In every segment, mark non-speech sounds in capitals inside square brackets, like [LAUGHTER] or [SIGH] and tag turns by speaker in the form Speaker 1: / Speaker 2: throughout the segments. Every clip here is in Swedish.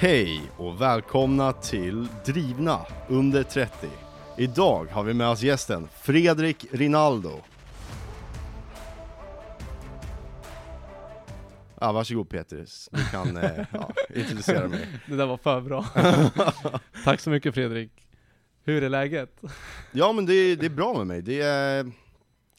Speaker 1: Hej och välkomna till Drivna under 30. Idag har vi med oss gästen Fredrik Rinaldo. Ja, varsågod Peter, du kan eh, [LAUGHS] ja, introducera mig.
Speaker 2: Det där var för bra. [LAUGHS] Tack så mycket Fredrik. Hur är läget?
Speaker 1: Ja men det, det är bra med mig, det är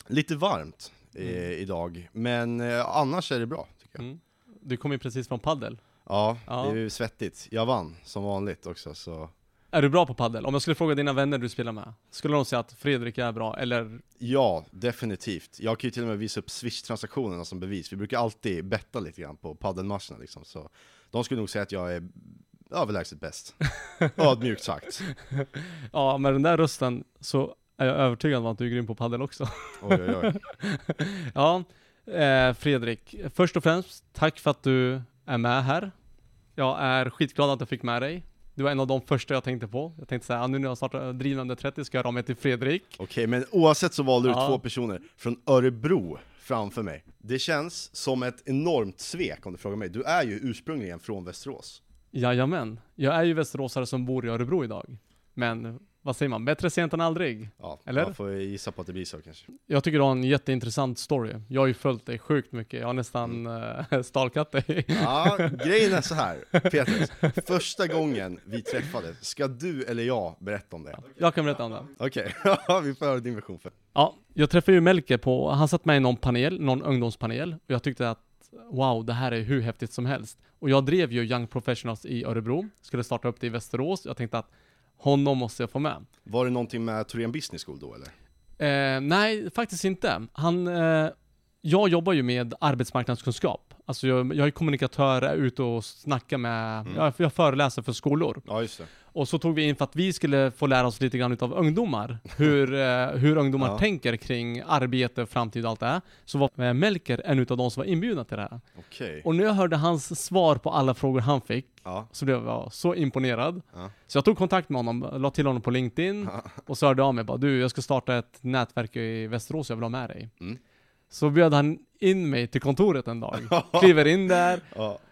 Speaker 1: lite varmt eh, idag, men eh, annars är det bra tycker jag.
Speaker 2: Mm. Du kom ju precis från paddel.
Speaker 1: Ja,
Speaker 2: Ja.
Speaker 1: det är ju svettigt. Jag vann som vanligt också så
Speaker 2: Är du bra på paddel? Om jag skulle fråga dina vänner du spelar med, skulle de säga att Fredrik är bra, eller?
Speaker 1: Ja, definitivt. Jag kan ju till och med visa upp Swish-transaktionerna som bevis. Vi brukar alltid betta lite grann på paddelmatcherna liksom, så de skulle nog säga att jag är överlägset bäst. [LAUGHS] Ödmjukt sagt.
Speaker 2: Ja, med den där rösten så är jag övertygad om att du är grym på paddel också.
Speaker 1: Oj, oj, oj. [LAUGHS]
Speaker 2: ja, eh, Fredrik, först och främst, tack för att du är med här. Jag är skitglad att jag fick med dig. Du var en av de första jag tänkte på. Jag tänkte säga, ah, nu när jag startar Drivande 30 ska jag ha med till Fredrik.
Speaker 1: Okej, men oavsett så valde du
Speaker 2: Ja.
Speaker 1: två personer från Örebro framför mig. Det känns som ett enormt svek om du frågar mig. Du är ju ursprungligen från Västerås.
Speaker 2: Jajamän. Jag är ju västeråsare som bor i Örebro idag. Men vad säger man? Bättre sent än aldrig.
Speaker 1: Ja,
Speaker 2: Eller?
Speaker 1: jag får gissa på att det blir så kanske.
Speaker 2: Jag tycker du har en jätteintressant story. Jag har ju följt dig sjukt mycket. Jag har nästan mm. [LAUGHS] stalkat dig.
Speaker 1: Ja, grejen är så här, Peter. Första gången vi träffades, ska du eller jag berätta om det?
Speaker 2: Jag kan berätta om det.
Speaker 1: Okej, [LAUGHS] vi får höra din version för.
Speaker 2: Ja, jag träffade ju Melke på, han satt med i någon panel, någon ungdomspanel. Och jag tyckte att wow, det här är hur häftigt som helst. Och jag drev ju Young Professionals i Örebro. Skulle starta upp det i Västerås. Jag tänkte att honom måste jag få med.
Speaker 1: Var det någonting med Thorén Business School då eller?
Speaker 2: Eh, nej, faktiskt inte. Han, eh, jag jobbar ju med arbetsmarknadskunskap. Alltså jag, jag är kommunikatör, är ute och snackar med,
Speaker 1: Mm.
Speaker 2: jag, jag föreläser för skolor.
Speaker 1: Ja.
Speaker 2: Och så tog vi in för att vi skulle få lära oss lite grann utav ungdomar. Hur, [LAUGHS] eh, hur ungdomar
Speaker 1: Ja.
Speaker 2: tänker kring arbete, framtid och allt det här. Så var eh, Melker en utav de som var inbjudna till det här.
Speaker 1: Okej.
Speaker 2: Och när jag hörde hans svar på alla frågor han fick,
Speaker 1: Ja.
Speaker 2: så blev jag så imponerad. Så jag tog kontakt med honom, la till honom på LinkedIn och så hörde jag av mig bara du, jag ska starta ett nätverk i Västerås, jag vill ha med dig.
Speaker 1: Mm.
Speaker 2: Så bjöd han in mig till kontoret en dag. [LAUGHS] Kliver in där,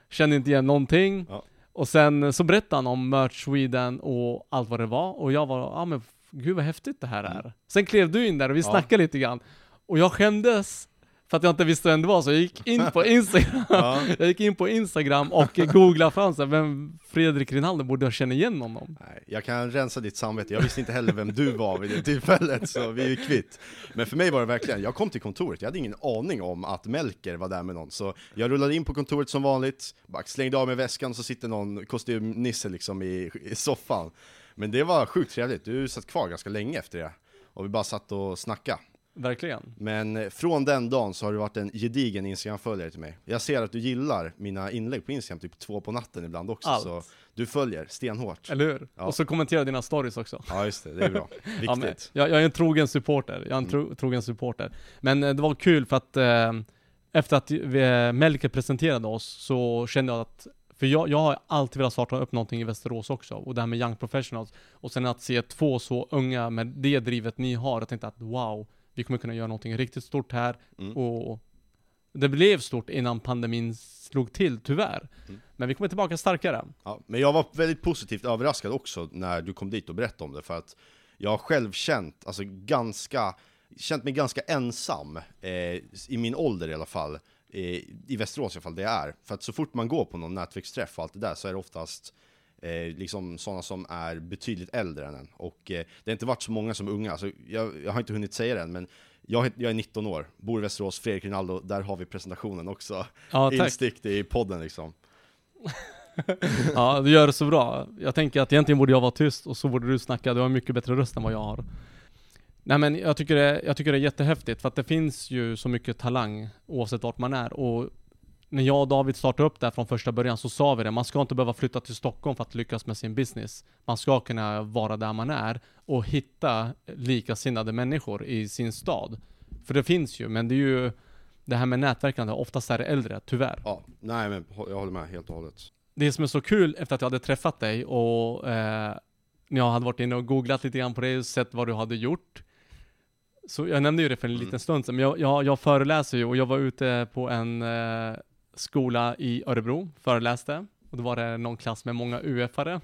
Speaker 2: kände inte igen någonting. Och sen så berättade han om Merch Sweden och allt vad det var. Och jag var, ja men gud vad häftigt det här är. Sen klev du in där och vi
Speaker 1: Mm. Ja.
Speaker 2: snackade lite grann. Och jag skämdes för att jag inte visste vem det var, så jag gick in på [LAUGHS] Instagram.
Speaker 1: Ja.
Speaker 2: Jag gick in på Instagram och googlade fram så här, vem Fredrik Rinaldo borde jag känna igen honom.
Speaker 1: Nej, jag kan rensa ditt samvete, jag visste inte heller vem du var vid det tillfället, så vi är kvitt. Men för mig var det verkligen, jag kom till kontoret, jag hade ingen aning om att Melker var där med någon, så jag rullade in på kontoret som vanligt, bara slängde av mig väskan, så sitter någon kostymnisse liksom i, i soffan. Men det var sjukt trevligt, du satt kvar ganska länge efter det, och vi bara satt och snackade.
Speaker 2: Verkligen.
Speaker 1: Men eh, från den dagen så har du varit en gedigen Instagram-följare till mig. Jag ser att du gillar mina inlägg på Instagram typ två på natten ibland också,
Speaker 2: Allt.
Speaker 1: så du följer stenhårt.
Speaker 2: Eller hur?
Speaker 1: Ja.
Speaker 2: Och så kommentera dina stories också.
Speaker 1: Ja just det, det är bra. Viktigt. [LAUGHS]
Speaker 2: Ja, men, jag, jag är en trogen supporter, jag är en tro, trogen supporter. Men eh, det var kul för att eh, efter att vi, Melker presenterade oss så kände jag att för jag, jag har alltid velat starta upp någonting i Västerås också, och det här med Young Professionals. Och sen att se två så unga med det drivet ni har, jag tänkte att wow, vi kommer kunna göra någonting riktigt stort här.
Speaker 1: Mm.
Speaker 2: Och det blev stort innan pandemin slog till, tyvärr.
Speaker 1: Mm.
Speaker 2: Men vi kommer tillbaka starkare.
Speaker 1: Ja, men jag var väldigt positivt överraskad också när du kom dit och berättade om det, för att jag har själv känt, alltså ganska, känt mig ganska ensam, eh, i min ålder i alla fall, eh, i Västerås i alla fall, det är. För att så fort man går på någon nätverksträff och allt det där så är det oftast eh, liksom sådana som är betydligt äldre än en. Och eh, det har inte varit så många som är unga, alltså, jag, jag har inte hunnit säga det än, men jag, jag är 19 år, bor i Västerås, Fredrik Rinaldo, där har vi presentationen också.
Speaker 2: Ja, tack.
Speaker 1: Instickt i podden liksom. [LAUGHS]
Speaker 2: Ja, du gör det så bra. Jag tänker att egentligen borde jag vara tyst och så borde du snacka. Du har mycket bättre röst än vad jag har. Nej men jag tycker, det, jag tycker det är jättehäftigt för att det finns ju så mycket talang oavsett vart man är och när jag och David startade upp det här från första början så sa vi det, man ska inte behöva flytta till Stockholm för att lyckas med sin business. Man ska kunna vara där man är och hitta likasinnade människor i sin stad. För det finns ju, men det är ju det här med nätverkande, oftast är det äldre, tyvärr.
Speaker 1: Ja, nej men jag håller med helt och hållet.
Speaker 2: det som är så kul efter att jag hade träffat dig och eh, när jag hade varit inne och googlat lite grann på dig och sett vad du hade gjort. Så jag nämnde ju det för en
Speaker 1: Mm.
Speaker 2: liten stund sedan, men jag, jag, jag föreläser ju och jag var ute på en eh, skola i Örebro, föreläste. Och då var det någon klass med många UF-are.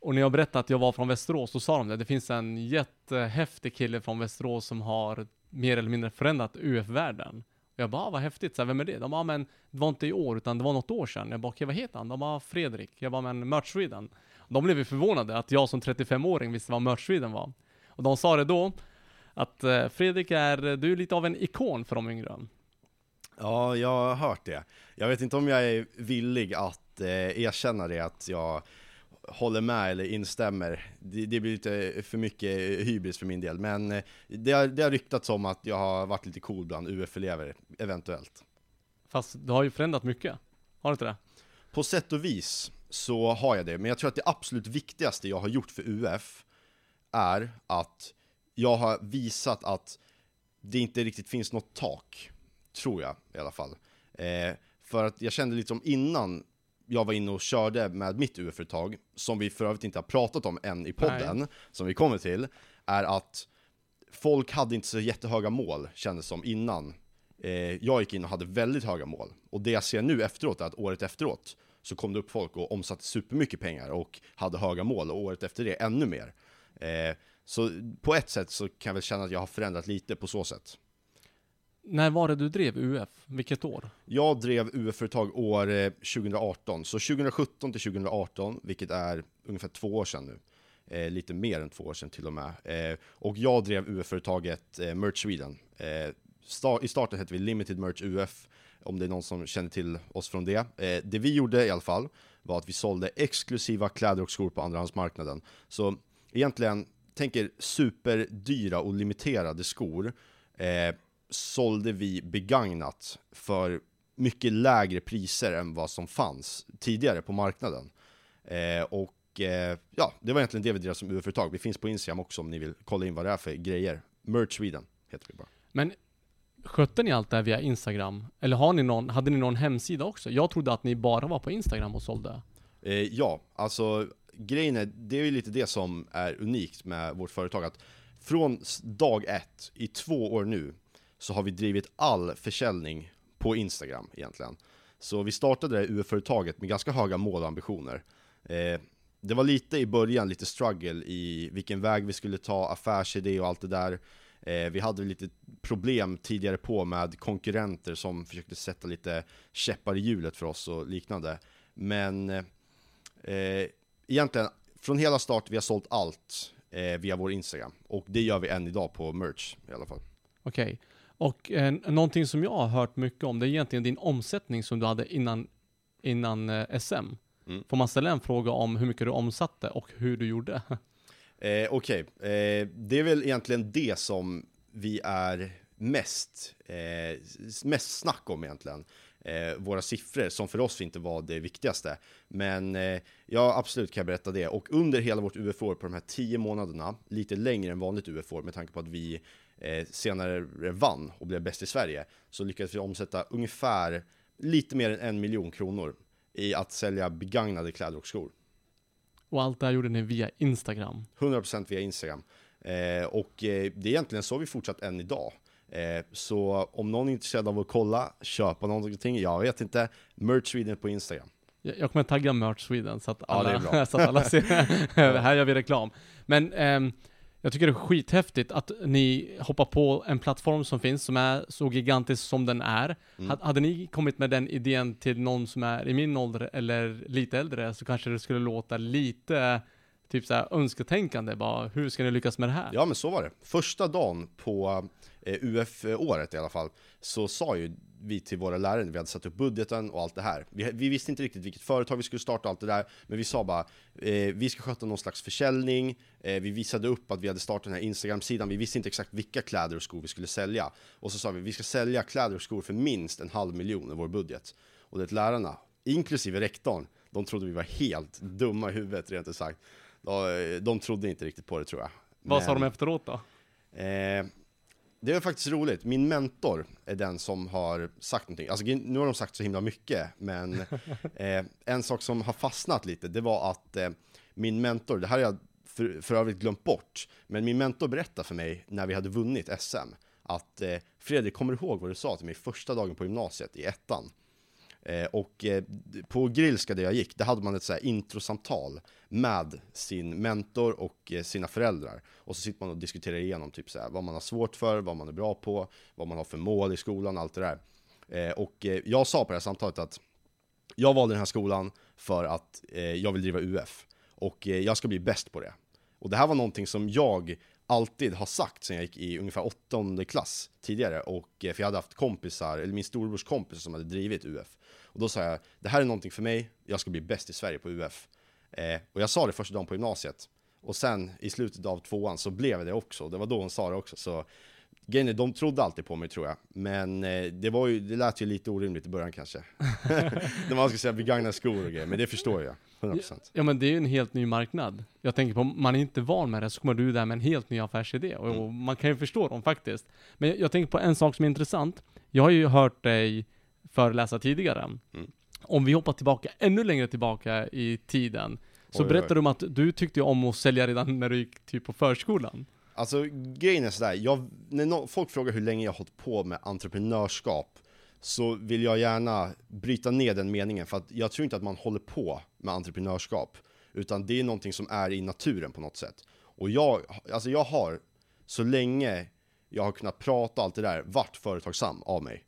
Speaker 2: Och när jag berättade att jag var från Västerås, så sa de det. Det finns en jättehäftig kille från Västerås som har mer eller mindre förändrat UF-världen. Och jag bara, ah, vad häftigt, så här, vem är det? De bara, ah, men det var inte i år, utan det var något år sedan. Jag bara, okej, vad heter han? De bara, Fredrik. Jag bara, men Merch Sweden. De blev ju förvånade att jag som 35-åring visste vad Merch Sweden var. Och de sa det då, att eh, Fredrik är, du är lite av en ikon för de yngre.
Speaker 1: Ja, jag har hört det. Jag vet inte om jag är villig att eh, erkänna det, att jag håller med eller instämmer. Det, det, blir lite för mycket hybris för min del, men eh, det har, det har ryktats om att jag har varit lite cool bland UF-elever, eventuellt.
Speaker 2: Fast du har ju förändrat mycket, har du inte det?
Speaker 1: På sätt och vis så har jag det, men jag tror att det absolut viktigaste jag har gjort för UF är att jag har visat att det inte riktigt finns något tak, tror jag i alla fall. Eh, för att jag kände lite som innan jag var inne och körde med mitt UF-företag, som vi för övrigt inte har pratat om än i podden, Nej. som vi kommer till, är att folk hade inte så jättehöga mål, kändes som, innan eh, jag gick in och hade väldigt höga mål. Och det jag ser nu efteråt är att året efteråt så kom det upp folk och omsatte supermycket pengar och hade höga mål, och året efter det ännu mer. Eh, så på ett sätt så kan jag väl känna att jag har förändrat lite på så sätt.
Speaker 2: När var det du drev UF? Vilket år?
Speaker 1: Jag drev UF-företag år eh, 2018, så 2017 till 2018, vilket är ungefär två år sedan nu. Eh, lite mer än två år sedan till och med. Eh, och jag drev UF-företaget eh, Merch Sweden. Eh, I starten hette vi Limited Merch UF, om det är någon som känner till oss från det. Eh, det vi gjorde i alla fall var att vi sålde exklusiva kläder och skor på andrahandsmarknaden. Så egentligen, tänker superdyra och limiterade skor eh, sålde vi begagnat för mycket lägre priser än vad som fanns tidigare på marknaden. Eh, och eh, ja, det var egentligen det vi drev som UF-företag. Vi finns på Instagram också om ni vill kolla in vad det är för grejer. Merch Sweden heter vi bara.
Speaker 2: Men skötte ni allt det här via Instagram? Eller har ni någon, hade ni någon hemsida också? Jag trodde att ni bara var på Instagram och sålde.
Speaker 1: Eh, ja, alltså grejen är, det är ju lite det som är unikt med vårt företag. Att från dag ett, i två år nu, så har vi drivit all försäljning på Instagram egentligen. Så vi startade det UF-företaget med ganska höga mål och ambitioner. Eh, det var lite i början, lite struggle i vilken väg vi skulle ta, affärsidé och allt det där. Eh, vi hade lite problem tidigare på med konkurrenter som försökte sätta lite käppar i hjulet för oss och liknande. Men eh, egentligen, från hela start, vi har sålt allt eh, via vår Instagram. Och det gör vi än idag på merch i alla fall.
Speaker 2: Okej. Okay. Och eh, någonting som jag har hört mycket om, det är egentligen din omsättning som du hade innan, innan eh, SM. Mm. Får man ställa en fråga om hur mycket du omsatte och hur du gjorde? [LAUGHS]
Speaker 1: Eh, Okej, okay. eh, det är väl egentligen det som vi är mest, eh, mest snack om egentligen. Eh, våra siffror, som för oss inte var det viktigaste. Men eh, ja, absolut kan jag berätta det. Och under hela vårt UF-år på de här tio månaderna, lite längre än vanligt UF-år med tanke på att vi eh, senare vann och blev bäst i Sverige, så lyckades vi omsätta ungefär lite mer än en miljon kronor i att sälja begagnade kläder och skor.
Speaker 2: Och allt det här gjorde ni via Instagram?
Speaker 1: 100% via Instagram. Eh, och eh, det är egentligen så vi fortsatt än idag. Eh, så om någon är intresserad av att kolla, köpa någonting, jag vet inte, Merch Sweden på Instagram.
Speaker 2: Jag kommer tagga Merch Sweden så att alla, ja, [LAUGHS] så att alla ser, [LAUGHS] här gör vi reklam. Men ehm, jag tycker det är skithäftigt att ni hoppar på en plattform som finns, som är så gigantisk som den är. Mm. Hade ni kommit med den idén till någon som är i min ålder eller lite äldre, så kanske det skulle låta lite typ såhär önsketänkande, bara hur ska ni lyckas med det här?
Speaker 1: Ja men så var det. Första dagen på eh, UF-året i alla fall, så sa ju vi till våra lärare, vi hade satt upp budgeten och allt det här. Vi, vi visste inte riktigt vilket företag vi skulle starta och allt det där, men vi sa bara, eh, vi ska sköta någon slags försäljning, eh, vi visade upp att vi hade startat den här Instagram-sidan, vi visste inte exakt vilka kläder och skor vi skulle sälja. Och så sa vi, vi ska sälja kläder och skor för minst en halv miljon i vår budget. Och det lärarna, inklusive rektorn, de trodde vi var helt dumma i huvudet rent ut sagt. De, de trodde inte riktigt på det tror jag.
Speaker 2: Vad men, sa de efteråt då?
Speaker 1: Eh, det är faktiskt roligt. Min mentor är den som har sagt någonting. Alltså, nu har de sagt så himla mycket, men [LAUGHS] eh, en sak som har fastnat lite, det var att eh, min mentor, det här har jag för, för övrigt glömt bort, men min mentor berättade för mig när vi hade vunnit SM, att eh, Fredrik, kommer du ihåg vad du sa till mig första dagen på gymnasiet i ettan? Eh, och eh, på Grillska där jag gick, där hade man ett så här introsamtal med sin mentor och eh, sina föräldrar. Och så sitter man och diskuterar igenom typ så här, vad man har svårt för, vad man är bra på, vad man har för mål i skolan, allt det där. Eh, och eh, jag sa på det här samtalet att jag valde den här skolan för att eh, jag vill driva UF. Och eh, jag ska bli bäst på det. Och det här var någonting som jag alltid har sagt sen jag gick i ungefär åttonde klass tidigare. Och, eh, för jag hade haft kompisar, eller min storebrors kompis som hade drivit UF. Och då sa jag, det här är någonting för mig, jag ska bli bäst i Sverige på UF. Eh, och jag sa det första dagen på gymnasiet. Och sen i slutet av tvåan så blev det också, det var då hon sa det också. Så grejen är, de trodde alltid på mig tror jag. Men eh, det, var ju, det lät ju lite orimligt i början kanske. [LAUGHS] När man ska säga begagnade skor och grejer, men det förstår jag. 100%.
Speaker 2: Ja men det är ju en helt ny marknad. Jag tänker på, man är inte van med det, så kommer du där med en helt ny affärsidé. Och, mm. man kan ju förstå dem faktiskt. Men jag, jag tänker på en sak som är intressant. Jag har ju hört dig föreläsa tidigare. Mm. Om vi hoppar tillbaka ännu längre tillbaka i tiden, så oj, berättade du om att du tyckte om att sälja redan när du gick typ på förskolan.
Speaker 1: Alltså grejen är sådär, jag, när no folk frågar hur länge jag har hållit på med entreprenörskap, så vill jag gärna bryta ner den meningen, för att jag tror inte att man håller på med entreprenörskap, utan det är någonting som är i naturen på något sätt. Och jag, alltså jag har, så länge jag har kunnat prata allt det där, varit företagsam av mig.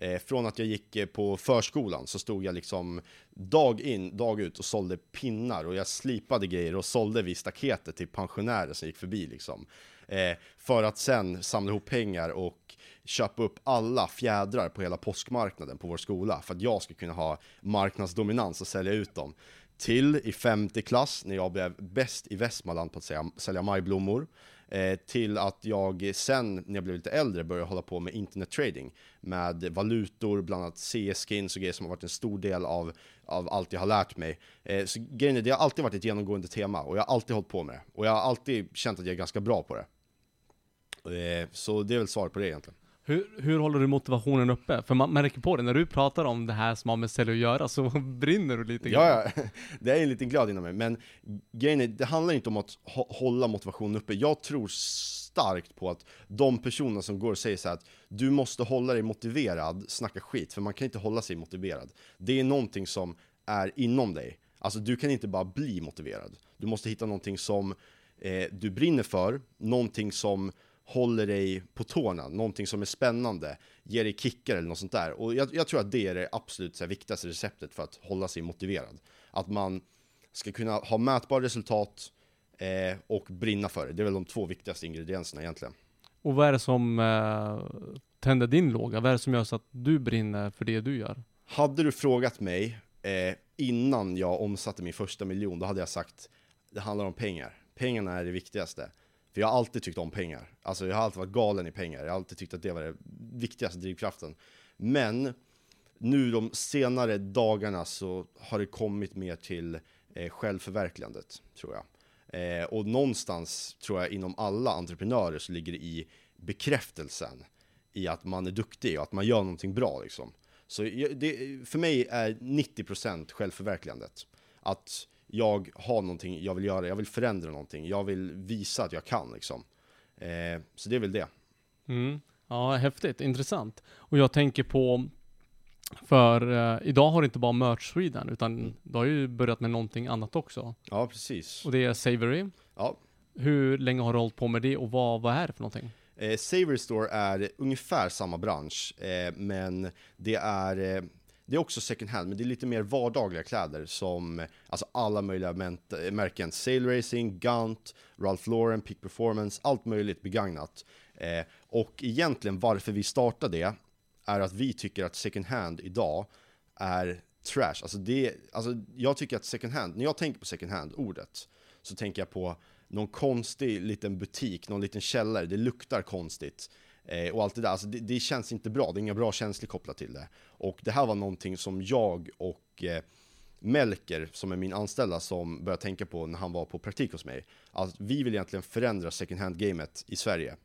Speaker 1: Eh, från att jag gick eh, på förskolan så stod jag liksom dag in, dag ut och sålde pinnar och jag slipade grejer och sålde vid staketet till pensionärer som gick förbi liksom. Eh, för att sen samla ihop pengar och köpa upp alla fjädrar på hela påskmarknaden på vår skola för att jag skulle kunna ha marknadsdominans och sälja ut dem. Till i femte klass när jag blev bäst i Västmanland på att sälja majblommor. Eh, till att jag sen, när jag blev lite äldre, började hålla på med internet trading med valutor, bland annat CS-skins och grejer som har varit en stor del av, av allt jag har lärt mig. Eh, så grejen är, det har alltid varit ett genomgående tema och jag har alltid hållit på med det. Och jag har alltid känt att jag är ganska bra på det. Eh, så det är väl svaret på det egentligen.
Speaker 2: Hur, hur håller du motivationen uppe? För man märker på det, när du pratar om det här som har med sälj att göra så [LAUGHS] brinner du lite
Speaker 1: grann. Ja, ja, [LAUGHS] det är en liten glöd inom mig. Men grejen är, det handlar inte om att hålla motivationen uppe. Jag tror starkt på att de personer som går och säger så att du måste hålla dig motiverad, snacka skit, för man kan inte hålla sig motiverad. Det är någonting som är inom dig. Alltså du kan inte bara bli motiverad. Du måste hitta någonting som eh, du brinner för, någonting som håller dig på tårna, någonting som är spännande, ger dig kickar eller något sånt där. Och jag, jag tror att det är det absolut så här, viktigaste receptet för att hålla sig motiverad. Att man ska kunna ha mätbara resultat eh, och brinna för det. Det är väl de två viktigaste ingredienserna egentligen.
Speaker 2: Och vad är det som eh, tänder din låga? Vad är det som gör så att du brinner för det du gör?
Speaker 1: Hade du frågat mig eh, innan jag omsatte min första miljon, då hade jag sagt det handlar om pengar. Pengarna är det viktigaste. För jag har alltid tyckt om pengar. Alltså jag har alltid varit galen i pengar. Jag har alltid tyckt att det var den viktigaste drivkraften. Men nu de senare dagarna så har det kommit mer till eh, självförverkligandet, tror jag. Eh, och någonstans tror jag inom alla entreprenörer så ligger det i bekräftelsen i att man är duktig och att man gör någonting bra liksom. Så det, för mig är 90% självförverkligandet. Att jag har någonting jag vill göra, jag vill förändra någonting, jag vill visa att jag kan liksom. Eh, så det är väl det.
Speaker 2: Mm. Ja, häftigt, intressant. Och jag tänker på, för eh, idag har du inte bara Merch Sweden, utan mm. du har ju börjat med någonting annat också.
Speaker 1: Ja, precis.
Speaker 2: Och det är Savory.
Speaker 1: Ja.
Speaker 2: Hur länge har du hållit på med det och vad, vad är det för någonting?
Speaker 1: Eh, Savory Store är ungefär samma bransch, eh, men det är eh, det är också second hand, men det är lite mer vardagliga kläder som alltså alla möjliga märken. Sail Racing, Gunt, Ralph Lauren, Peak Performance, allt möjligt begagnat. Eh, och egentligen varför vi startade det är att vi tycker att second hand idag är trash. Alltså, det, alltså jag tycker att second hand, när jag tänker på second hand-ordet, så tänker jag på någon konstig liten butik, någon liten källare, det luktar konstigt. Eh, och allt det där, alltså det, det, känns inte bra, det är inga bra känslor kopplat till det. Och det här var någonting som jag och eh, Melker, som är min anställda, som började tänka på när han var på praktik hos mig. Att vi vill egentligen förändra second hand-gamet i Sverige.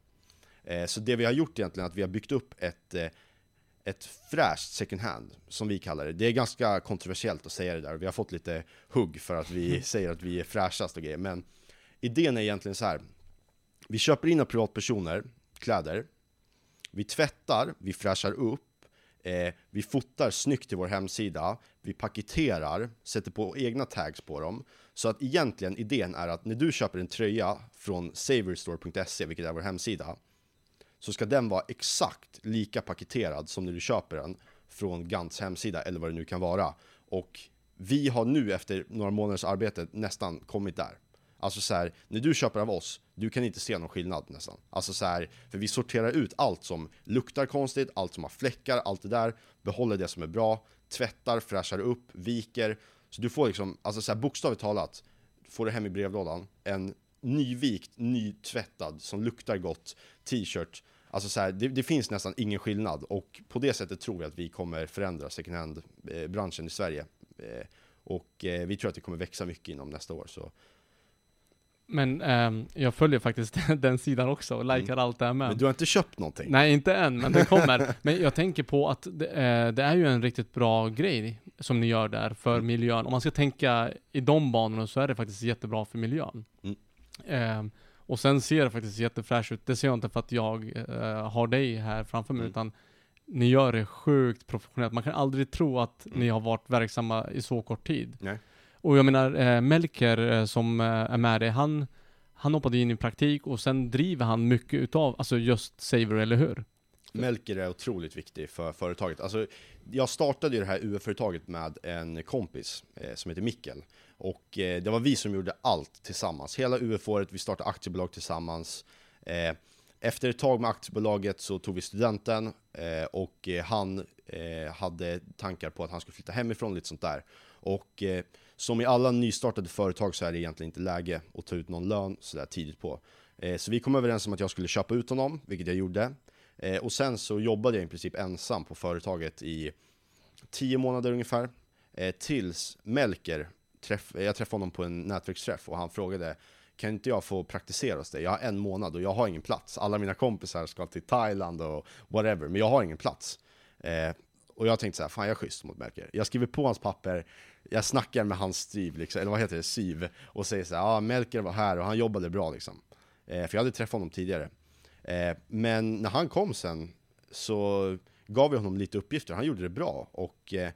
Speaker 1: Eh, så det vi har gjort egentligen är att vi har byggt upp ett eh, ett fräscht second hand, som vi kallar det. Det är ganska kontroversiellt att säga det där, vi har fått lite hugg för att vi [LAUGHS] säger att vi är fräschast och grejer, men idén är egentligen så här. Vi köper in av privatpersoner kläder, vi tvättar, vi fräschar upp, Eh, vi fotar snyggt till vår hemsida, vi paketerar, sätter på egna tags på dem. Så att egentligen idén är att när du köper en tröja från saverstore.se, vilket är vår hemsida, så ska den vara exakt lika paketerad som när du köper den från Gants hemsida eller vad det nu kan vara. Och vi har nu efter några månaders arbete nästan kommit där. Alltså så här, när du köper av oss, du kan inte se någon skillnad nästan. Alltså så här, för vi sorterar ut allt som luktar konstigt, allt som har fläckar, allt det där, behåller det som är bra, tvättar, fräschar upp, viker. Så du får liksom, alltså så här, bokstavligt talat, får du hem i brevlådan en nyvikt, nytvättad, som luktar gott t-shirt. Alltså så här, det, det, finns nästan ingen skillnad och på det sättet tror vi att vi kommer förändra second hand-branschen eh, i Sverige. Eh, och eh, vi tror att det kommer växa mycket inom nästa år. Så
Speaker 2: men ähm, jag följer faktiskt [LAUGHS] den sidan också och likar mm. allt det här med.
Speaker 1: Men du har inte köpt någonting?
Speaker 2: Nej, inte än, men det kommer. [LAUGHS] men jag tänker på att det, äh, det, är ju en riktigt bra grej som ni gör där för mm. miljön. Om man ska tänka i de banorna så är det faktiskt jättebra för miljön. Mm. Äh, och sen ser det faktiskt jättefräscht ut. Det ser jag inte för att jag äh, har dig här framför mig, mm. utan ni gör det sjukt professionellt. Man kan aldrig tro att mm. ni har varit verksamma i så kort tid.
Speaker 1: Nej.
Speaker 2: Och jag menar, eh, Melker eh, som eh, är med dig, han, han hoppade in i praktik och sen driver han mycket utav, alltså just Saver, eller hur?
Speaker 1: Melker är otroligt viktig för företaget. Alltså, jag startade ju det här UF-företaget med en kompis eh, som heter Mikkel. Och eh, det var vi som gjorde allt tillsammans. Hela UF-året, vi startade aktiebolag tillsammans. Eh, efter ett tag med aktiebolaget så tog vi studenten eh, och eh, han eh, hade tankar på att han skulle flytta hemifrån, lite sånt där. Och eh, som i alla nystartade företag så är det egentligen inte läge att ta ut någon lön sådär tidigt på. Eh, så vi kom överens om att jag skulle köpa ut honom, vilket jag gjorde. Eh, och sen så jobbade jag i princip ensam på företaget i tio månader ungefär. Eh, tills Melker, träff, jag träffade honom på en nätverksträff och han frågade kan inte jag få praktisera hos dig? Jag har en månad och jag har ingen plats. Alla mina kompisar ska till Thailand och whatever, men jag har ingen plats. Eh, och jag tänkte så här, fan jag är schysst mot Melker. Jag skriver på hans papper, jag snackar med hans Steve, liksom, eller vad heter det, Siv, och säger så här, ja ah, Melker var här och han jobbade bra liksom. Eh, för jag hade träffat honom tidigare. Eh, men när han kom sen så gav vi honom lite uppgifter, han gjorde det bra. Och eh,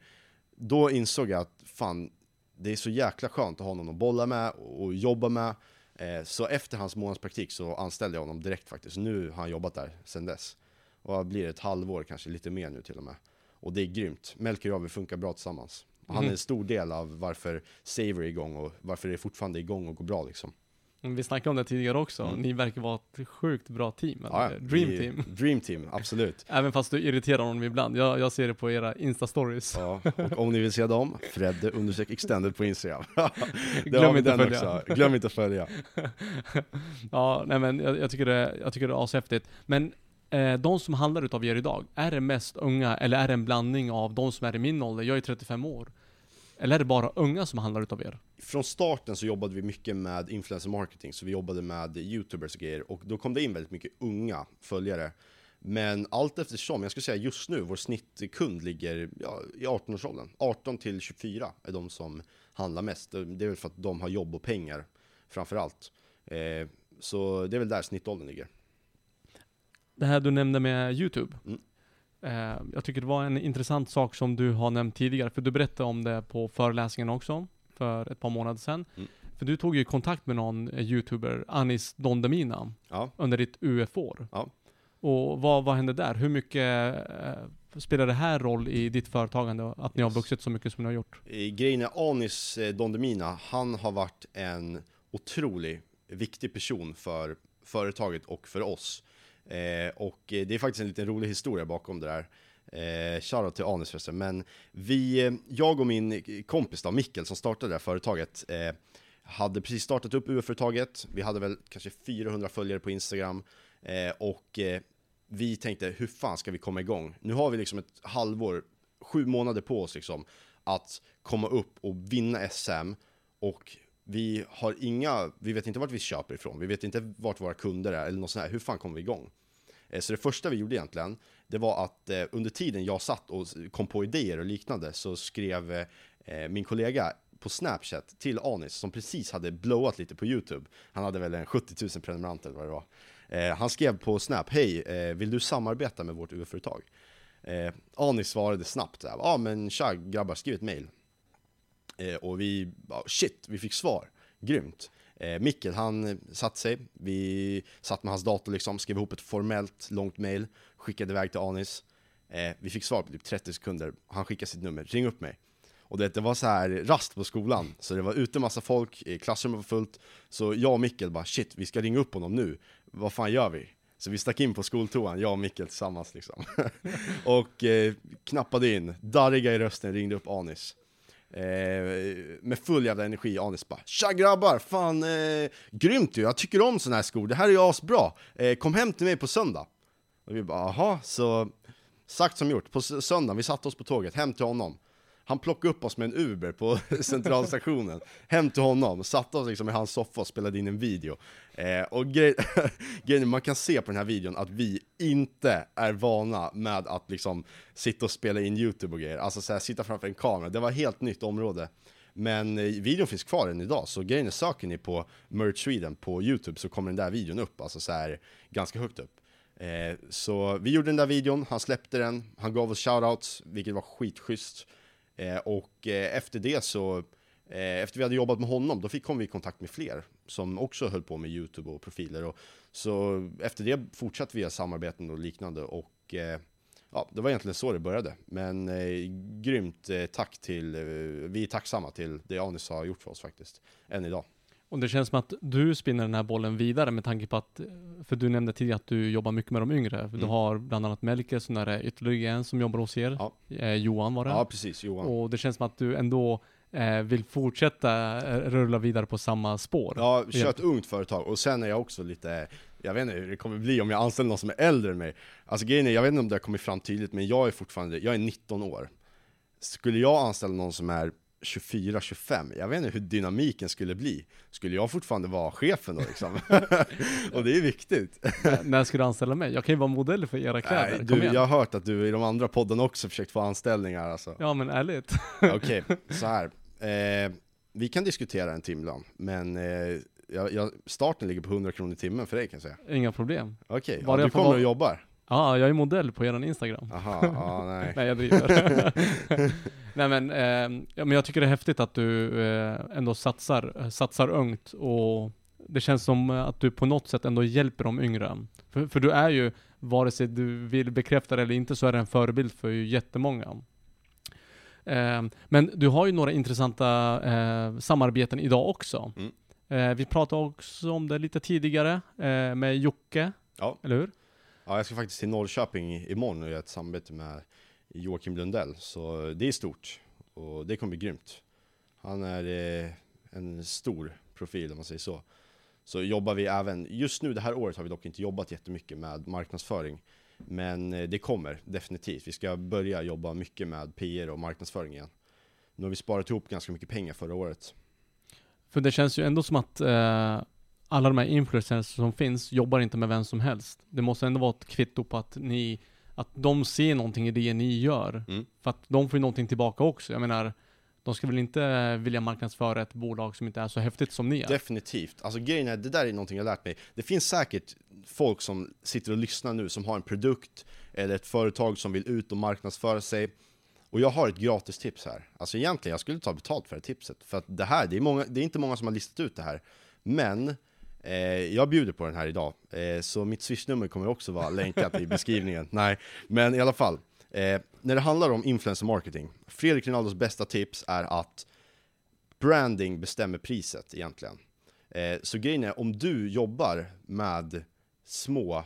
Speaker 1: då insåg jag att fan, det är så jäkla skönt att ha någon att bolla med och jobba med. Eh, så efter hans månadspraktik så anställde jag honom direkt faktiskt. Nu har han jobbat där sen dess. Och det blir ett halvår, kanske lite mer nu till och med. Och det är grymt. Melker och jag, vi funkar bra tillsammans. Han är en stor del av varför Saver är igång och varför det är fortfarande är igång och går bra liksom.
Speaker 2: Vi snackade om det tidigare också, mm. ni verkar vara ett sjukt bra team,
Speaker 1: ja,
Speaker 2: Dream team. [LAUGHS]
Speaker 1: Dream team, absolut. [LAUGHS]
Speaker 2: Även fast du irriterar honom ibland, jag, jag ser det på era Insta-stories.
Speaker 1: Ja, och om ni vill se dem, Fredde undersök extended på Instagram. [LAUGHS]
Speaker 2: Glöm inte att följa.
Speaker 1: Också. Glöm inte att följa.
Speaker 2: ja, nej men jag, jag, tycker det, jag tycker det är ashäftigt. Men Eh, de som handlar utav er idag, är det mest unga eller är det en blandning av de som är i min ålder? Jag är 35 år. Eller är det bara unga som handlar utav er?
Speaker 1: Från starten så jobbade vi mycket med influencer marketing, så vi jobbade med youtubers och grejer, och då kom det in väldigt mycket unga följare. Men allt eftersom, jag skulle säga just nu, vår snittkund ligger ja, i 18-årsåldern. 18 till 24 är de som handlar mest. Det är väl för att de har jobb och pengar framför allt. Eh, så det är väl där snittåldern ligger
Speaker 2: det här du nämnde med YouTube.
Speaker 1: Mm.
Speaker 2: Eh, jag tycker det var en intressant sak som du har nämnt tidigare, för du berättade om det på föreläsningen också, för ett par månader sedan. Mm. För du tog ju kontakt med någon eh, YouTuber, Anis Dondemina,
Speaker 1: ja.
Speaker 2: under ditt UF-år.
Speaker 1: Ja.
Speaker 2: Och vad, vad hände där? Hur mycket eh, spelar det här roll i ditt företagande, att ni har vuxit så mycket som ni har gjort?
Speaker 1: I grejen är Anis eh, Dondemina, han har varit en otroligt viktig person för företaget och för oss. Eh, och det är faktiskt en liten rolig historia bakom det där. Eh, shoutout till Anis förresten. Men vi, eh, jag och min kompis då, Mikkel, som startade det här företaget, eh, hade precis startat upp UF-företaget. Vi hade väl kanske 400 följare på Instagram. Eh, och eh, vi tänkte, hur fan ska vi komma igång? Nu har vi liksom ett halvår, sju månader på oss liksom, att komma upp och vinna SM. Och vi har inga, vi vet inte vart vi köper ifrån, vi vet inte vart våra kunder är eller något sånt här. Hur fan kommer vi igång? Eh, så det första vi gjorde egentligen, det var att eh, under tiden jag satt och kom på idéer och liknande så skrev eh, min kollega på Snapchat till Anis som precis hade blowat lite på YouTube. Han hade väl en 70 000 prenumeranter eller vad det var. Han skrev på Snap, hej, vill du samarbeta med vårt UF-företag? Eh, Anis svarade snabbt, ja ah, men tja grabbar, skriv ett mail. Eh, och vi, oh, shit, vi fick svar. Grymt. Eh, Mikkel, han satte sig, vi satt med hans dator liksom, skrev ihop ett formellt långt mail, skickade iväg till Anis. Eh, vi fick svar på typ 30 sekunder, han skickade sitt nummer, ring upp mig. Och det, det var så här rast på skolan, så det var ute massa folk, klassrummet var fullt. Så jag och Mikkel bara shit, vi ska ringa upp honom nu. Vad fan gör vi? Så vi stack in på skoltoan, jag och Mikkel tillsammans liksom. [LAUGHS] och eh, knappade in, darriga i rösten, ringde upp Anis. Eh, med full jävla energi, Anis bara Tja grabbar, fan eh, grymt ju, jag tycker om såna här skor, det här är ju asbra. Eh, kom hem till mig på söndag. Och vi bara aha, så sagt som gjort, på söndag, vi satte oss på tåget hem till honom. Han plockade upp oss med en Uber på [LAUGHS] centralstationen, hem till honom, satte oss liksom i hans soffa och spelade in en video. Eh, och grej, [LAUGHS] grejen man kan se på den här videon att vi inte är vana med att liksom sitta och spela in YouTube och grejer, alltså så här, sitta framför en kamera, det var ett helt nytt område. Men eh, videon finns kvar än idag, så grejen är, söker ni på Merch Sweden på YouTube så kommer den där videon upp, alltså så här, ganska högt upp. Eh, så vi gjorde den där videon, han släppte den, han gav oss shoutouts, vilket var skitschysst. Eh, och eh, efter det så, eh, efter vi hade jobbat med honom, då fick, kom vi i kontakt med fler som också höll på med YouTube och profiler. Och, så efter det fortsatte vi ha samarbeten och liknande och eh, ja, det var egentligen så det började. Men eh, grymt eh, tack till, eh, vi är tacksamma till det Anis har gjort för oss faktiskt, än idag.
Speaker 2: Och det känns som att du spinner den här bollen vidare med tanke på att, för du nämnde tidigare att du jobbar mycket med de yngre. Mm. Du har bland annat Melke, så är ytterligare en som jobbar hos er. Ja. Eh, Johan var det.
Speaker 1: Ja, precis. Johan.
Speaker 2: Och det känns som att du ändå eh, vill fortsätta eh, rulla vidare på samma spår.
Speaker 1: Ja, kör ett ungt företag. Och sen är jag också lite, jag vet inte hur det kommer bli om jag anställer någon som är äldre än mig. Alltså grejen är, jag vet inte om det har kommit fram tydligt, men jag är fortfarande, jag är 19 år. Skulle jag anställa någon som är 24-25, jag vet inte hur dynamiken skulle bli. Skulle jag fortfarande vara chefen då liksom? [LAUGHS] och det är viktigt.
Speaker 2: när ska du anställa mig? Jag kan ju vara modell för era kläder,
Speaker 1: Nej, du, Jag har hört att du i de andra podden också försökt få anställningar alltså.
Speaker 2: Ja men ärligt.
Speaker 1: Okej, okay, [LAUGHS] så här. Eh, vi kan diskutera en timlön, men eh, jag, jag, starten ligger på 100 kronor i timmen för dig kan jag säga.
Speaker 2: Inga problem.
Speaker 1: Okej, okay, ja, du kommer och jobbar?
Speaker 2: Ja, jag är modell på eran Instagram.
Speaker 1: Aha, ja, nej. [LAUGHS]
Speaker 2: nej, jag driver. [LAUGHS] nej men, eh, ja, men jag tycker det är häftigt att du eh, ändå satsar, satsar ungt och det känns som att du på något sätt ändå hjälper de yngre. För, för du är ju, vare sig du vill bekräfta det eller inte, så är det en förebild för ju jättemånga. Eh, men du har ju några intressanta eh, samarbeten idag också. Mm. Eh, vi pratade också om det lite tidigare eh, med Jocke, ja. eller hur?
Speaker 1: Ja, jag ska faktiskt till Norrköping imorgon och göra ett samarbete med Joakim Lundell, så det är stort och det kommer bli grymt. Han är eh, en stor profil om man säger så. Så jobbar vi även, just nu det här året har vi dock inte jobbat jättemycket med marknadsföring. Men eh, det kommer definitivt. Vi ska börja jobba mycket med PR och marknadsföring igen. Nu har vi sparat ihop ganska mycket pengar förra året.
Speaker 2: För det känns ju ändå som att eh, alla de här influencers som finns jobbar inte med vem som helst. Det måste ändå vara ett kvitto på att ni, att de ser någonting i det ni gör. Mm. För att de får ju någonting tillbaka också. Jag menar, de ska väl inte vilja marknadsföra ett bolag som inte är så häftigt som ni är?
Speaker 1: Definitivt. Alltså grejen är, det där är någonting jag lärt mig. Det finns säkert folk som sitter och lyssnar nu som har en produkt eller ett företag som vill ut och marknadsföra sig. Och jag har ett gratis tips här. Alltså egentligen, jag skulle ta betalt för det tipset. För att det här, det är, många, det är inte många som har listat ut det här. Men Eh, jag bjuder på den här idag, eh, så mitt swishnummer kommer också vara länkat i beskrivningen. Nej, men i alla fall. Eh, när det handlar om influencer marketing, Fredrik Rinaldos bästa tips är att branding bestämmer priset egentligen. Eh, så grejen är, om du jobbar med små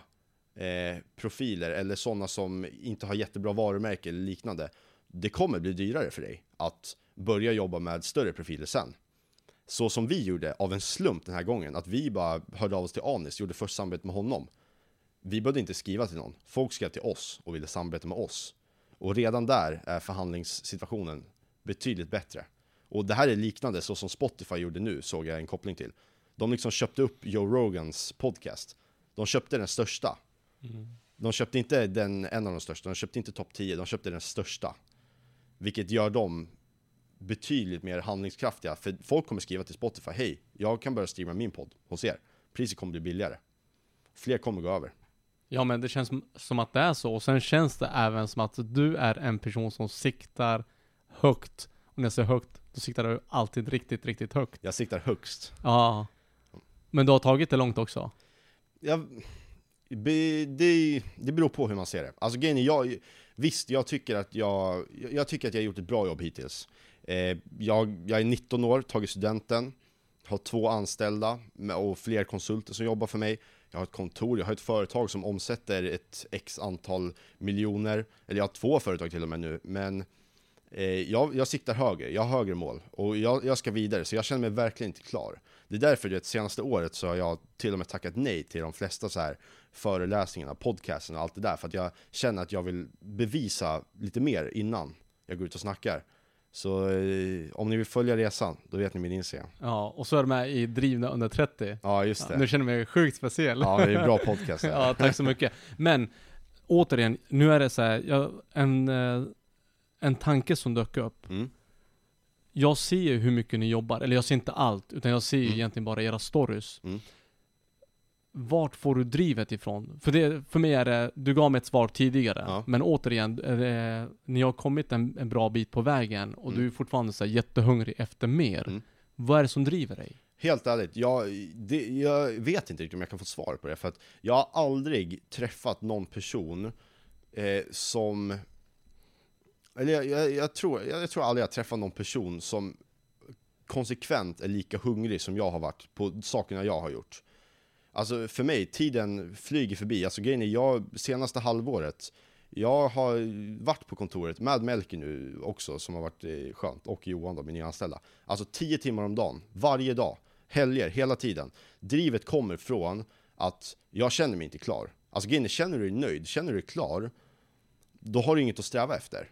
Speaker 1: eh, profiler eller sådana som inte har jättebra varumärke eller liknande, det kommer bli dyrare för dig att börja jobba med större profiler sen så som vi gjorde av en slump den här gången, att vi bara hörde av oss till Anis, gjorde först samarbete med honom. Vi behövde inte skriva till någon, folk skrev till oss och ville samarbeta med oss. Och redan där är förhandlingssituationen betydligt bättre. Och det här är liknande så som Spotify gjorde nu, såg jag en koppling till. De liksom köpte upp Joe Rogans podcast. De köpte den största. Mm. De köpte inte den, en av de största, de köpte inte topp 10, de köpte den största. Vilket gör dem betydligt mer handlingskraftiga. För folk kommer skriva till Spotify, hej, jag kan börja streama min podd hos er. Priset kommer bli billigare. Fler kommer gå över.
Speaker 2: Ja men det känns som- att det är så, och sen känns det även som att du är en person som siktar högt. Och när jag säger högt, då siktar du alltid riktigt, riktigt högt.
Speaker 1: Jag siktar högst.
Speaker 2: Ja. Men du har tagit det långt också?
Speaker 1: Jag, det, det beror på hur man ser det. Alltså grejen är, jag, visst, jag tycker att jag, jag tycker att jag har gjort ett bra jobb hittills. Eh, jag, jag är 19 år, tagit studenten, har två anställda med- och fler konsulter som jobbar för mig. Jag har ett kontor, jag har ett företag som omsätter ett x antal miljoner, eller jag har två företag till och med nu, men eh, jag, jag siktar högre, jag har högre mål och jag, jag ska vidare, så jag känner mig verkligen inte klar. Det är därför det senaste året så har jag till och med tackat nej till de flesta så här föreläsningarna, podcasten och allt det där, för att jag känner att jag vill bevisa lite mer innan jag går ut och snackar. Så eh, om ni vill följa resan, då vet ni min Instagram.
Speaker 2: Ja, och så är du med i Drivna under 30.
Speaker 1: Ja, just
Speaker 2: Ja,
Speaker 1: det.
Speaker 2: nu känner jag mig sjukt speciell.
Speaker 1: Ja, det är en bra podcast. [LAUGHS]
Speaker 2: Ja, tack så mycket. Men återigen, nu är det så här, jag, en, eh, en tanke som dök upp.
Speaker 1: Mm.
Speaker 2: Jag ser ju hur mycket ni jobbar, eller jag ser inte allt, utan jag ser ju
Speaker 1: Mm.
Speaker 2: egentligen bara era stories.
Speaker 1: Mm.
Speaker 2: Vart får du drivet ifrån? För, det, för mig är det, du gav mig ett svar tidigare,
Speaker 1: Ja.
Speaker 2: men återigen, det, ni har kommit en, en bra bit på vägen och
Speaker 1: Mm.
Speaker 2: du är fortfarande så här jättehungrig efter mer.
Speaker 1: Mm.
Speaker 2: Vad är det som driver dig?
Speaker 1: Helt ärligt, jag, det, jag vet inte riktigt om jag kan få svar på det, för att jag har aldrig träffat någon person eh, som... Eller jag, jag, jag, tror, jag, jag tror aldrig jag träffat någon person som konsekvent är lika hungrig som jag har varit på sakerna jag har gjort. Alltså för mig, tiden flyger förbi. Alltså grejen är, jag, senaste halvåret, jag har varit på kontoret med Melker nu också, som har varit eh, skönt, och Johan då, min nyanställda. Alltså 10 timmar om dagen, varje dag, helger, hela tiden. Drivet kommer från att jag känner mig inte klar. Alltså grejen är, känner du dig nöjd, känner du dig klar, då har du inget att sträva efter.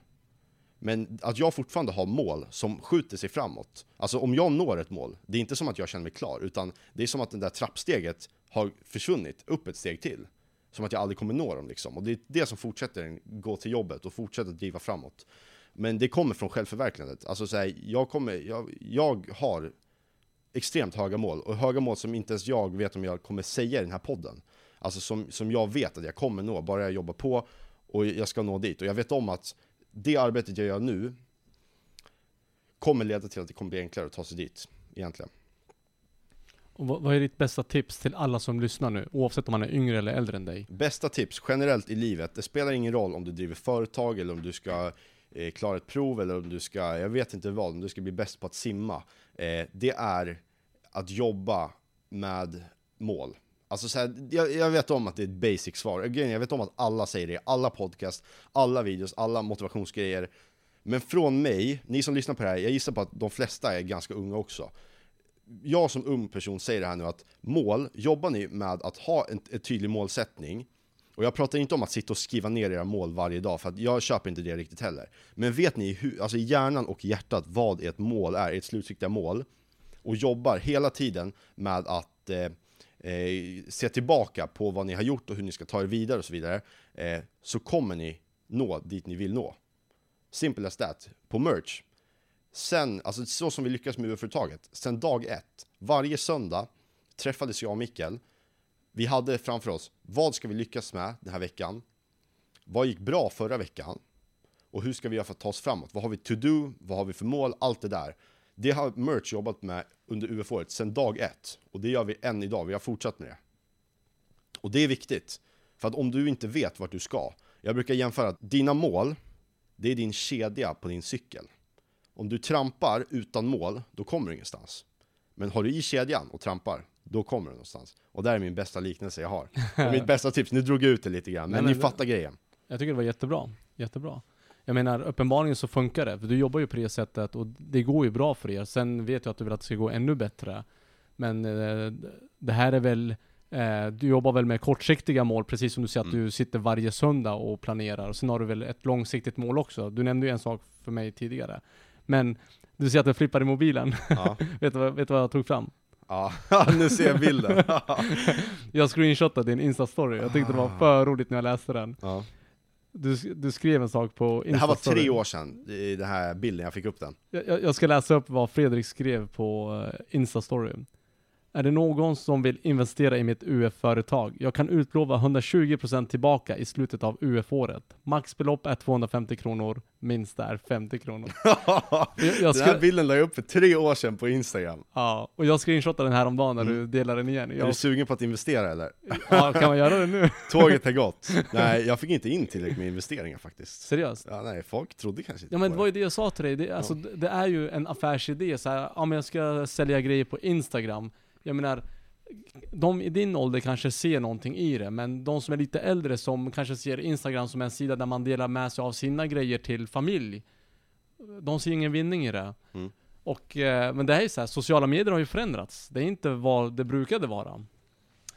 Speaker 1: Men att jag fortfarande har mål som skjuter sig framåt. Alltså om jag når ett mål, det är inte som att jag känner mig klar, utan det är som att det där trappsteget har försvunnit upp ett steg till. Som att jag aldrig kommer nå dem liksom. Och det är det som fortsätter gå till jobbet och fortsätter driva framåt. Men det kommer från självförverkligandet. Alltså så här, jag, kommer, jag, jag har extremt höga mål, och höga mål som inte ens jag vet om jag kommer säga i den här podden. Alltså som, som jag vet att jag kommer nå, bara jag jobbar på och jag ska nå dit. Och jag vet om att det arbetet jag gör nu kommer leda till att det kommer bli enklare att ta sig dit, egentligen.
Speaker 2: Och vad, vad är ditt bästa tips till alla som lyssnar nu, oavsett om man är yngre eller äldre än dig?
Speaker 1: Bästa tips generellt i livet, det spelar ingen roll om du driver företag eller om du ska eh, klara ett prov eller om du ska, jag vet inte vad, om du ska bli bäst på att simma. Eh, det är att jobba med mål. Alltså så här, jag, jag vet om att det är ett basic svar, Grejen är, jag vet om att alla säger det, i alla podcast, alla videos, alla motivationsgrejer. Men från mig, ni som lyssnar på det här, jag gissar på att de flesta är ganska unga också jag som ung person säger det här nu att mål, jobbar ni med att ha en, en tydlig målsättning och jag pratar inte om att sitta och skriva ner era mål varje dag, för att jag köper inte det riktigt heller. Men vet ni hur, alltså i hjärnan och hjärtat vad ert mål är, ert slutsiktiga mål, och jobbar hela tiden med att eh, eh, se tillbaka på vad ni har gjort och hur ni ska ta er vidare och så vidare, eh, så kommer ni nå dit ni vill nå. Simple as that. På merch, sen, alltså så som vi lyckas med UF-företaget, sen dag ett, varje söndag träffades jag och Mikkel. Vi hade framför oss, vad ska vi lyckas med den här veckan? Vad gick bra förra veckan? Och hur ska vi göra för att ta oss framåt? Vad har vi to do? Vad har vi för mål? Allt det där. Det har Merch jobbat med under UF-året sedan dag ett. Och det gör vi än idag, vi har fortsatt med det. Och det är viktigt. För att om du inte vet vart du ska, jag brukar jämföra att dina mål, det är din kedja på din cykel. Om du trampar utan mål, då kommer du ingenstans. Men har du i kedjan och trampar, då kommer du någonstans. Och det är min bästa liknelse jag har. Och mitt [LAUGHS] bästa tips, nu drog jag ut det lite grann, men,
Speaker 2: Nej, men
Speaker 1: ni fattar grejen.
Speaker 2: Jag tycker det var jättebra. Jättebra. Jag menar, uppenbarligen så funkar det. För du jobbar ju på det sättet och det går ju bra för er. Sen vet jag att du vill att det ska gå ännu bättre. Men eh, det här är väl, eh, du jobbar väl med kortsiktiga mål, precis som du säger att
Speaker 1: Mm.
Speaker 2: du sitter varje söndag och planerar. Och sen har du väl ett långsiktigt mål också. Du nämnde ju en sak för mig tidigare. Men du säger att du flippar i mobilen.
Speaker 1: Ja, [LAUGHS]
Speaker 2: vet, du vad, vet du vad jag tog fram?
Speaker 1: ja. [LAUGHS] nu ser jag bilden. [LAUGHS]
Speaker 2: Jag screenshotade din Insta-story. Jag tyckte det var för roligt när jag läste den.
Speaker 1: ja.
Speaker 2: Du, du skrev en sak på Insta-story.
Speaker 1: Det här var tre år sedan, i den här bilden jag fick upp den.
Speaker 2: Jag, jag- ska läsa upp vad Fredrik skrev på uh, Insta-story. Är det någon som vill investera i mitt UF-företag? Jag kan utlova 120% tillbaka i slutet av UF-året. Maxbelopp är 250 kronor, minst är 50 kronor. [LAUGHS] Jag, jag
Speaker 1: Den här
Speaker 2: ska,
Speaker 1: bilden la jag upp för tre år sedan på Instagram.
Speaker 2: ja, och jag screenshotade den här om dagen när
Speaker 1: Mm.
Speaker 2: du delade den igen.
Speaker 1: Är
Speaker 2: Jag,
Speaker 1: du sugen på att investera eller?
Speaker 2: ja, kan man göra det nu? [LAUGHS]
Speaker 1: Tåget har gått. [LAUGHS] Nej, jag fick inte in tillräckligt med investeringar faktiskt.
Speaker 2: Seriöst?
Speaker 1: Ja, nej, folk trodde kanske inte
Speaker 2: Ja men det var ju det jag sa till dig, det, alltså, det, det är ju en affärsidé så här, ja men jag ska sälja grejer på Instagram. Jag menar, de i din ålder kanske ser någonting i det, men de som är lite äldre som kanske ser Instagram som en sida där man delar med sig av sina grejer till familj. De ser ingen vinning i det.
Speaker 1: Mm.
Speaker 2: Och, eh, men det här är så här, sociala medier har ju förändrats. Det är inte vad det brukade vara.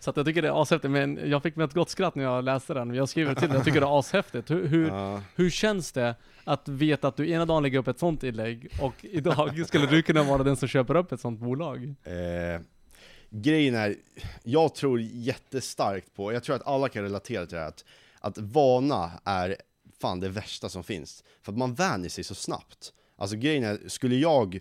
Speaker 2: Så att jag tycker det är ashäftigt, men jag fick med ett gott skratt när jag läste den. Jag skriver till dig, jag tycker det är ashäftigt. Hur, hur,
Speaker 1: Ja,
Speaker 2: hur känns det att veta att du ena dagen lägger upp ett sånt inlägg och idag skulle du kunna vara den som köper upp ett sånt bolag?
Speaker 1: eh, grejen är, jag tror jättestarkt på, jag tror att alla kan relatera till det här, att, att vana är fan det värsta som finns. För att man vänjer sig så snabbt. Alltså grejen är, skulle jag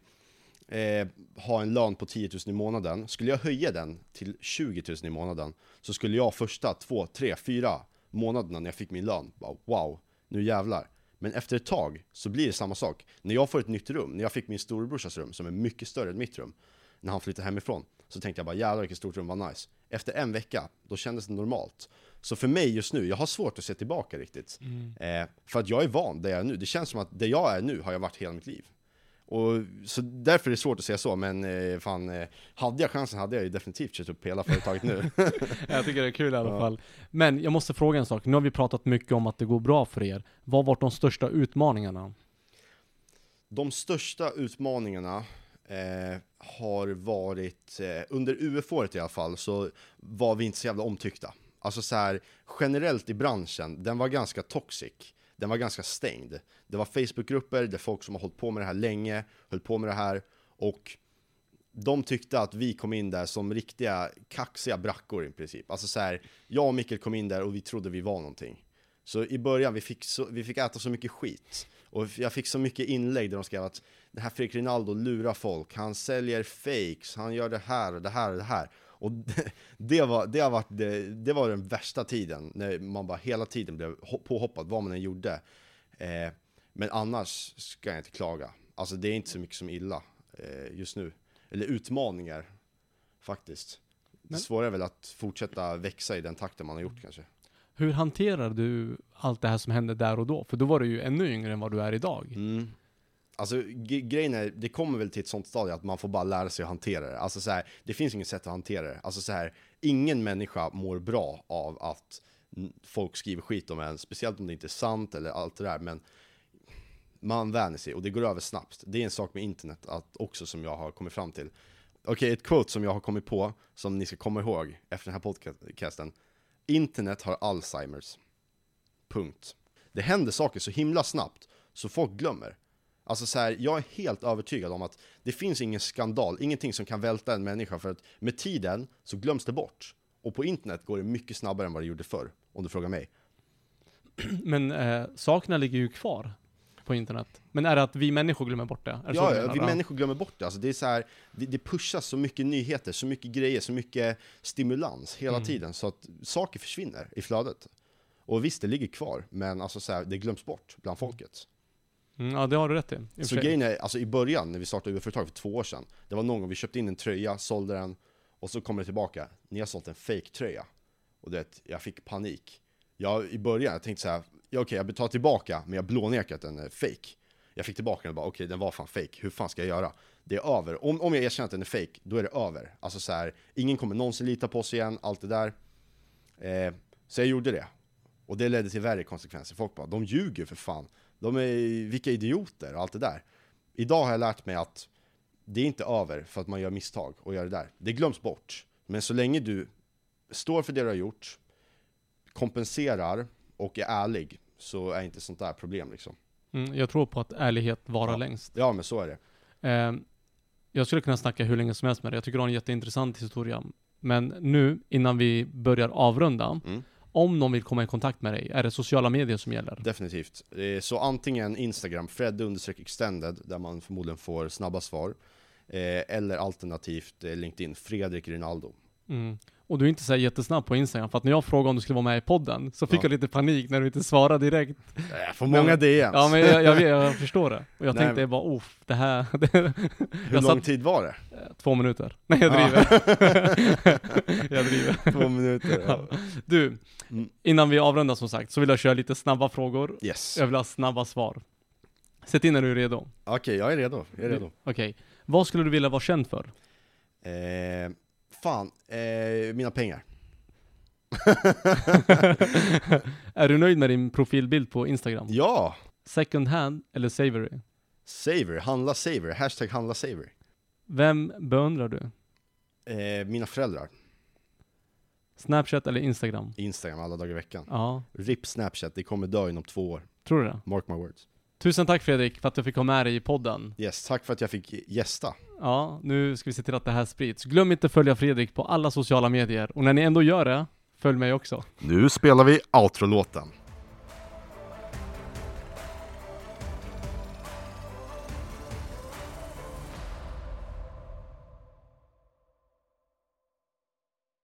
Speaker 1: eh, ha en lön på 10 000 i månaden, skulle jag höja den till 20 000 i månaden, så skulle jag första två, tre, fyra månaderna när jag fick min lön, bara wow, nu jävlar. Men efter ett tag så blir det samma sak. När jag får ett nytt rum, när jag fick min storebrorsas rum som är mycket större än mitt rum, när han flyttade hemifrån, så tänkte jag bara jävlar vilket stort rum, var nice. Efter en vecka, då kändes det normalt. Så för mig just nu, jag har svårt att se tillbaka riktigt. Eh, för att jag är van där jag är nu. Det känns som att det jag är nu har jag varit hela mitt liv. Och, så därför är det svårt att säga så, men eh, fan, eh, hade jag chansen hade jag ju definitivt kört upp hela företaget nu. [LAUGHS]
Speaker 2: Jag tycker det är kul i alla
Speaker 1: Ja.
Speaker 2: fall. Men jag måste fråga en sak. Nu har vi pratat mycket om att det går bra för er. Vad var de största utmaningarna?
Speaker 1: De största utmaningarna eh, har varit, eh, under UF-året i alla fall, så var vi inte så jävla omtyckta. Alltså så här, generellt i branschen, den var ganska toxic. Den var ganska stängd. Det var Facebookgrupper där folk som har hållit på med det här länge, höll på med det här och de tyckte att vi kom in där som riktiga kaxiga brackor i princip. Alltså så här, jag och Mikkel kom in där och vi trodde vi var någonting. Så i början, vi fick, så, vi fick äta så mycket skit. Och jag fick så mycket inlägg där de skrev att det här Fredrik Rinaldo lurar folk, han säljer fakes, han gör det här och det här och det här. Och [LAUGHS] det, det, var, det, har varit det, det var den värsta tiden, när man bara hela tiden blev ho- påhoppad, vad man än gjorde. Eh, men annars ska jag inte klaga. Alltså det är inte så mycket som illa eh, just nu. Eller utmaningar, faktiskt. Det
Speaker 2: Men-
Speaker 1: svåra är väl att fortsätta växa i den takten man har gjort kanske.
Speaker 2: Hur hanterar du allt det här som hände där och då? För då var du ju ännu yngre än vad du är idag.
Speaker 1: Mm. Alltså grejen är, det kommer väl till ett sånt stadie att man får bara lära sig att hantera det. Alltså så här, det finns inget sätt att hantera det. Alltså så här, ingen människa mår bra av att folk skriver skit om en, speciellt om det inte är sant eller allt det där. Men man vänjer sig och det går över snabbt. Det är en sak med internet att, också som jag har kommit fram till. Okej, ett quote som jag har kommit på, som ni ska komma ihåg efter den här podcasten. Internet har Alzheimers. Punkt. Det händer saker så himla snabbt, så folk glömmer. Alltså så här, jag är helt övertygad om att det finns ingen skandal, ingenting som kan välta en människa för att med tiden så glöms det bort. Och på internet går det mycket snabbare än vad det gjorde förr, om du frågar mig.
Speaker 2: Men eh, sakerna ligger ju kvar på internet. Men är det att vi människor glömmer bort det? Det
Speaker 1: Ja, ja, vi människor glömmer bort det. Alltså det, är så här, det, det pushas så mycket nyheter, så mycket grejer, så mycket stimulans hela
Speaker 2: Mm.
Speaker 1: tiden så att saker försvinner i flödet. Och visst, det ligger kvar, men alltså så här, det glöms bort bland folket.
Speaker 2: Mm, ja, det har du rätt i. och
Speaker 1: Så grejen är, alltså i början när vi startade UF-företag för två år sedan, det var någon gång vi köpte in en tröja, sålde den och så kommer det tillbaka, ni har sålt en fake-tröja. Och du vet, jag fick panik. Jag, I början, jag tänkte så här, ja, okej jag betalar tillbaka, men jag blånekar att den är fake. Jag fick tillbaka den och bara, okej den var fan fake, hur fan ska jag göra? Det är över. Om, om jag erkänner att den är fake, då är det över. Alltså så här, ingen kommer någonsin lita på oss igen, allt det där. Eh, så jag gjorde det. Och det ledde till värre konsekvenser. Folk bara, de ljuger för fan. De är, vilka idioter och allt det där. Idag har jag lärt mig att det är inte över för att man gör misstag och gör det där. Det glöms bort. Men så länge du står för det du har gjort, kompenserar och är ärlig så är inte sånt där problem liksom.
Speaker 2: Mm, jag tror på att ärlighet varar
Speaker 1: Ja.
Speaker 2: längst.
Speaker 1: Ja men så är det.
Speaker 2: Eh, jag skulle kunna snacka hur länge som helst med dig. Jag tycker du har en jätteintressant historia. Men nu, innan vi börjar avrunda,
Speaker 1: Mm.
Speaker 2: om någon vill komma i kontakt med dig, är det sociala medier som gäller?
Speaker 1: Definitivt. Så antingen Instagram, Fred extended, där man förmodligen får snabba svar. Eh, eller alternativt eh, LinkedIn, Fredrik Rinaldo.
Speaker 2: Mm. Och du är inte så här jättesnabb på Instagram, för att när jag frågade om du skulle vara med i podden, så fick
Speaker 1: Ja.
Speaker 2: jag lite panik när du inte svarade direkt.
Speaker 1: Jag får många DMs.
Speaker 2: Ja men jag, jag, jag [LAUGHS] förstår det. Och jag
Speaker 1: Nej,
Speaker 2: tänkte bara, oh, det här, [LAUGHS] det,
Speaker 1: Hur
Speaker 2: jag
Speaker 1: lång
Speaker 2: satt-
Speaker 1: tid var det?
Speaker 2: två minuter. [LAUGHS] Nej jag
Speaker 1: Ja.
Speaker 2: driver. jag driver.
Speaker 1: Två minuter. Ja.
Speaker 2: Du,
Speaker 1: Mm.
Speaker 2: innan vi avrundar som sagt, så vill jag köra lite snabba frågor.
Speaker 1: Yes.
Speaker 2: Jag vill ha snabba svar. Sätt in när du är redo.
Speaker 1: Okej, jag är redo. Jag är redo.
Speaker 2: Okej. Vad skulle du vilja vara känd för?
Speaker 1: Eh, fan, eh, mina pengar. [LAUGHS]
Speaker 2: är du nöjd med din profilbild på Instagram?
Speaker 1: Ja!
Speaker 2: Second hand eller savory?
Speaker 1: Saver, handla saver, hashtag handla saver.
Speaker 2: Vem beundrar du?
Speaker 1: Eh, mina föräldrar,
Speaker 2: Snapchat eller Instagram?
Speaker 1: Instagram alla dagar i veckan.
Speaker 2: Ja,
Speaker 1: RIP Snapchat, det kommer dö inom två år.
Speaker 2: tror du det?
Speaker 1: Mark my words.
Speaker 2: Tusen tack Fredrik för att du fick ha med dig i podden.
Speaker 1: Yes, tack för att jag fick gästa.
Speaker 2: Ja, nu ska vi se till att det här sprids. Glöm inte att följa Fredrik på alla sociala medier. Och när ni ändå gör det, följ mig också.
Speaker 1: Nu spelar vi outro-låten.